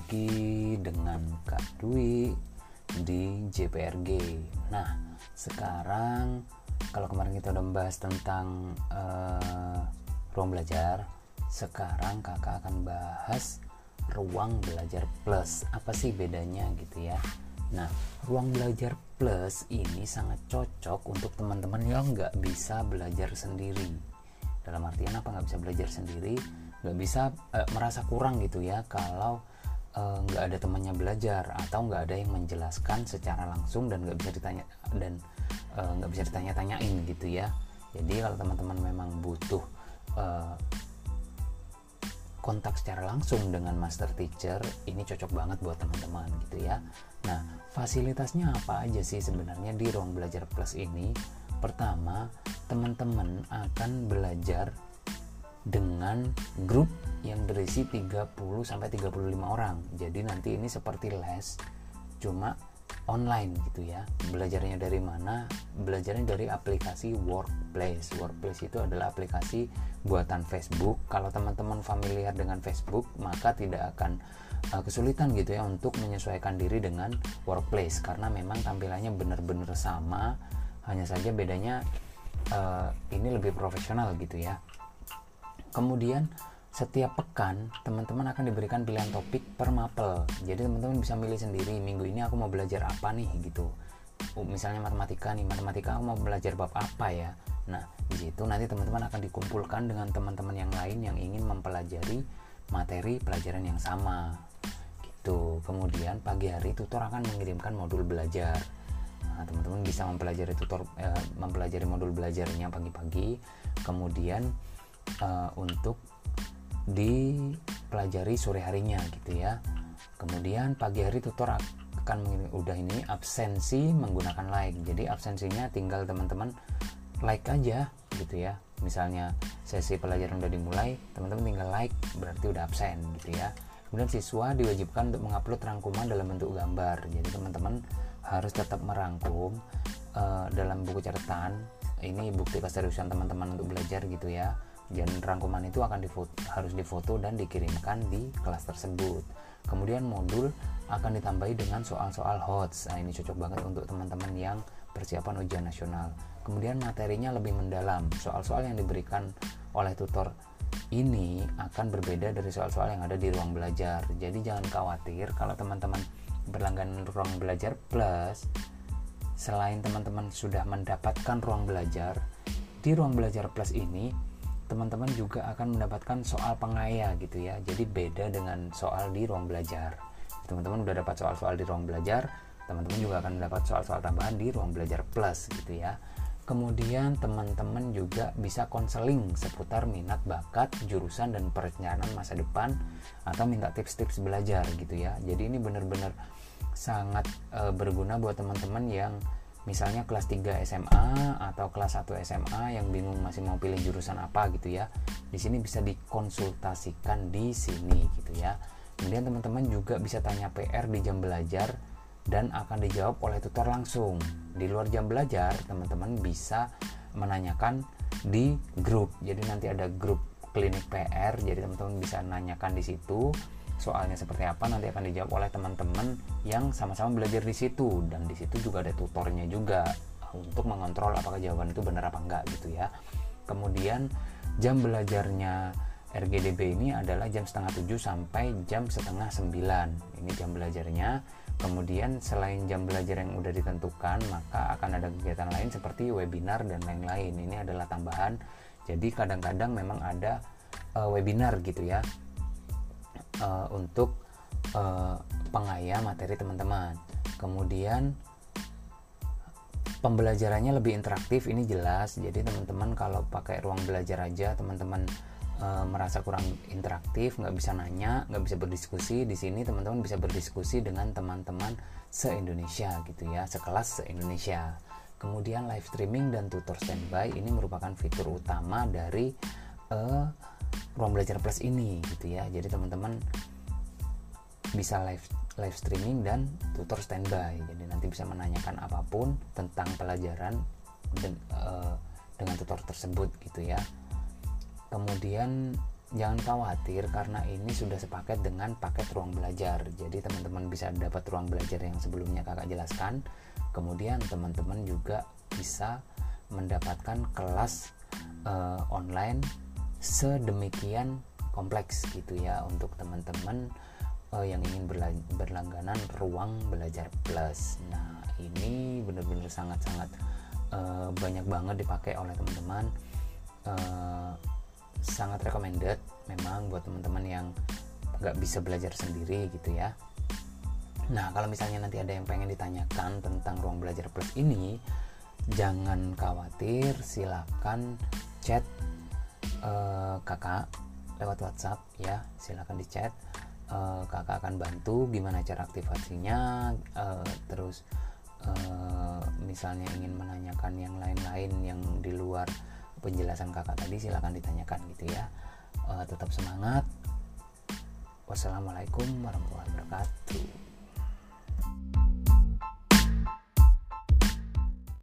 lagi dengan Kak Dwi di JPRG. Nah, sekarang kalau kemarin kita udah membahas tentang uh, ruang belajar, sekarang kakak akan bahas ruang belajar plus. Apa sih bedanya gitu ya? Nah, ruang belajar plus ini sangat cocok untuk teman-teman yang nggak bisa belajar sendiri. Dalam artian apa nggak bisa belajar sendiri? Nggak bisa uh, merasa kurang gitu ya kalau Eh, nggak uh, ada temannya belajar atau nggak ada yang menjelaskan secara langsung dan nggak bisa ditanya dan eh, nggak uh, bisa ditanya-tanyain gitu ya. Jadi kalau teman-teman memang butuh uh, kontak secara langsung dengan master teacher ini cocok banget buat teman-teman gitu ya. Nah fasilitasnya apa aja sih sebenarnya di ruang belajar plus ini? Pertama teman-teman akan belajar dengan grup yang berisi 30 sampai 35 orang. Jadi nanti ini seperti les cuma online gitu ya. Belajarnya dari mana? Belajarnya dari aplikasi Workplace. Workplace itu adalah aplikasi buatan Facebook. Kalau teman-teman familiar dengan Facebook, maka tidak akan uh, kesulitan gitu ya untuk menyesuaikan diri dengan Workplace karena memang tampilannya benar-benar sama. Hanya saja bedanya uh, ini lebih profesional gitu ya kemudian setiap pekan teman-teman akan diberikan pilihan topik per mapel. Jadi teman-teman bisa milih sendiri minggu ini aku mau belajar apa nih? gitu. Misalnya matematika nih matematika aku mau belajar bab apa ya? Nah di situ nanti teman-teman akan dikumpulkan dengan teman-teman yang lain yang ingin mempelajari materi pelajaran yang sama. Gitu. Kemudian pagi hari tutor akan mengirimkan modul belajar. Nah teman-teman bisa mempelajari tutor eh, mempelajari modul belajarnya pagi-pagi. Kemudian uh, untuk dipelajari sore harinya gitu ya. Kemudian pagi hari tutor akan udah ini absensi menggunakan like. Jadi absensinya tinggal teman-teman like aja gitu ya. Misalnya sesi pelajaran udah dimulai teman-teman tinggal like berarti udah absen gitu ya. Kemudian siswa diwajibkan untuk mengupload rangkuman dalam bentuk gambar. Jadi teman-teman harus tetap merangkum uh, dalam buku catatan. Ini bukti keseriusan teman-teman untuk belajar gitu ya dan rangkuman itu akan difoto, harus difoto dan dikirimkan di kelas tersebut. Kemudian modul akan ditambahi dengan soal-soal HOTS. Nah ini cocok banget untuk teman-teman yang persiapan ujian nasional. Kemudian materinya lebih mendalam. Soal-soal yang diberikan oleh tutor ini akan berbeda dari soal-soal yang ada di ruang belajar. Jadi jangan khawatir kalau teman-teman berlangganan ruang belajar plus selain teman-teman sudah mendapatkan ruang belajar di ruang belajar plus ini teman-teman juga akan mendapatkan soal pengaya gitu ya. Jadi beda dengan soal di ruang belajar. Teman-teman udah dapat soal-soal di ruang belajar teman-teman juga akan mendapat soal-soal tambahan di ruang belajar plus gitu ya. Kemudian teman-teman juga bisa konseling seputar minat bakat jurusan dan perencanaan masa depan atau minta tips-tips belajar gitu ya. Jadi ini benar-benar sangat e, berguna buat teman-teman yang misalnya kelas 3 SMA atau kelas 1 SMA yang bingung masih mau pilih jurusan apa gitu ya di sini bisa dikonsultasikan di sini gitu ya. Kemudian teman-teman juga bisa tanya PR di jam belajar dan akan dijawab oleh tutor langsung. Di luar jam belajar teman-teman bisa menanyakan di grup. Jadi nanti ada grup klinik PR jadi teman-teman bisa nanyakan di situ soalnya seperti apa nanti akan dijawab oleh teman-teman yang sama-sama belajar di situ. Dan di situ juga ada tutornya juga untuk mengontrol apakah jawaban itu benar apa enggak gitu ya. Kemudian jam belajarnya RGDB ini adalah jam setengah tujuh sampai jam setengah sembilan. Ini jam belajarnya. Kemudian selain jam belajar yang udah ditentukan maka akan ada kegiatan lain seperti webinar dan lain-lain. Ini adalah tambahan. Jadi kadang-kadang memang ada uh, webinar gitu ya uh, untuk uh, pengaya materi teman-teman. Kemudian pembelajarannya lebih interaktif ini jelas. Jadi teman-teman kalau pakai ruang belajar aja teman-teman uh, merasa kurang interaktif, nggak bisa nanya, nggak bisa berdiskusi. Di sini teman-teman bisa berdiskusi dengan teman-teman se-Indonesia gitu ya, sekelas se-Indonesia. Kemudian live streaming dan tutor standby ini merupakan fitur utama dari uh, ruang belajar plus ini gitu ya. Jadi teman-teman bisa live live streaming dan tutor standby. Jadi nanti bisa menanyakan apa pun tentang pelajaran dan uh, dengan tutor tersebut gitu ya. Kemudian jangan khawatir karena ini sudah sepaket dengan paket ruang belajar. Jadi teman-teman bisa dapat ruang belajar yang sebelumnya kakak jelaskan. Kemudian teman-teman juga bisa mendapatkan kelas uh, online sedemikian kompleks gitu ya untuk teman-teman uh, yang ingin berlangganan ruang belajar plus. Nah ini benar-benar sangat-sangat uh, banyak banget dipakai oleh teman-teman. Uh, sangat recommended memang buat teman-teman yang nggak bisa belajar sendiri gitu ya. Nah kalau misalnya nanti ada yang pengen ditanyakan tentang ruang belajar plus ini jangan khawatir silahkan chat uh, kakak lewat WhatsApp ya. Silahkan di chat uh, kakak akan bantu gimana cara aktivasinya. Uh, terus uh, misalnya ingin menanyakan yang lain-lain yang di luar penjelasan kakak tadi silahkan ditanyakan gitu ya. Uh, tetap semangat. Wassalamualaikum warahmatullahi wabarakatuh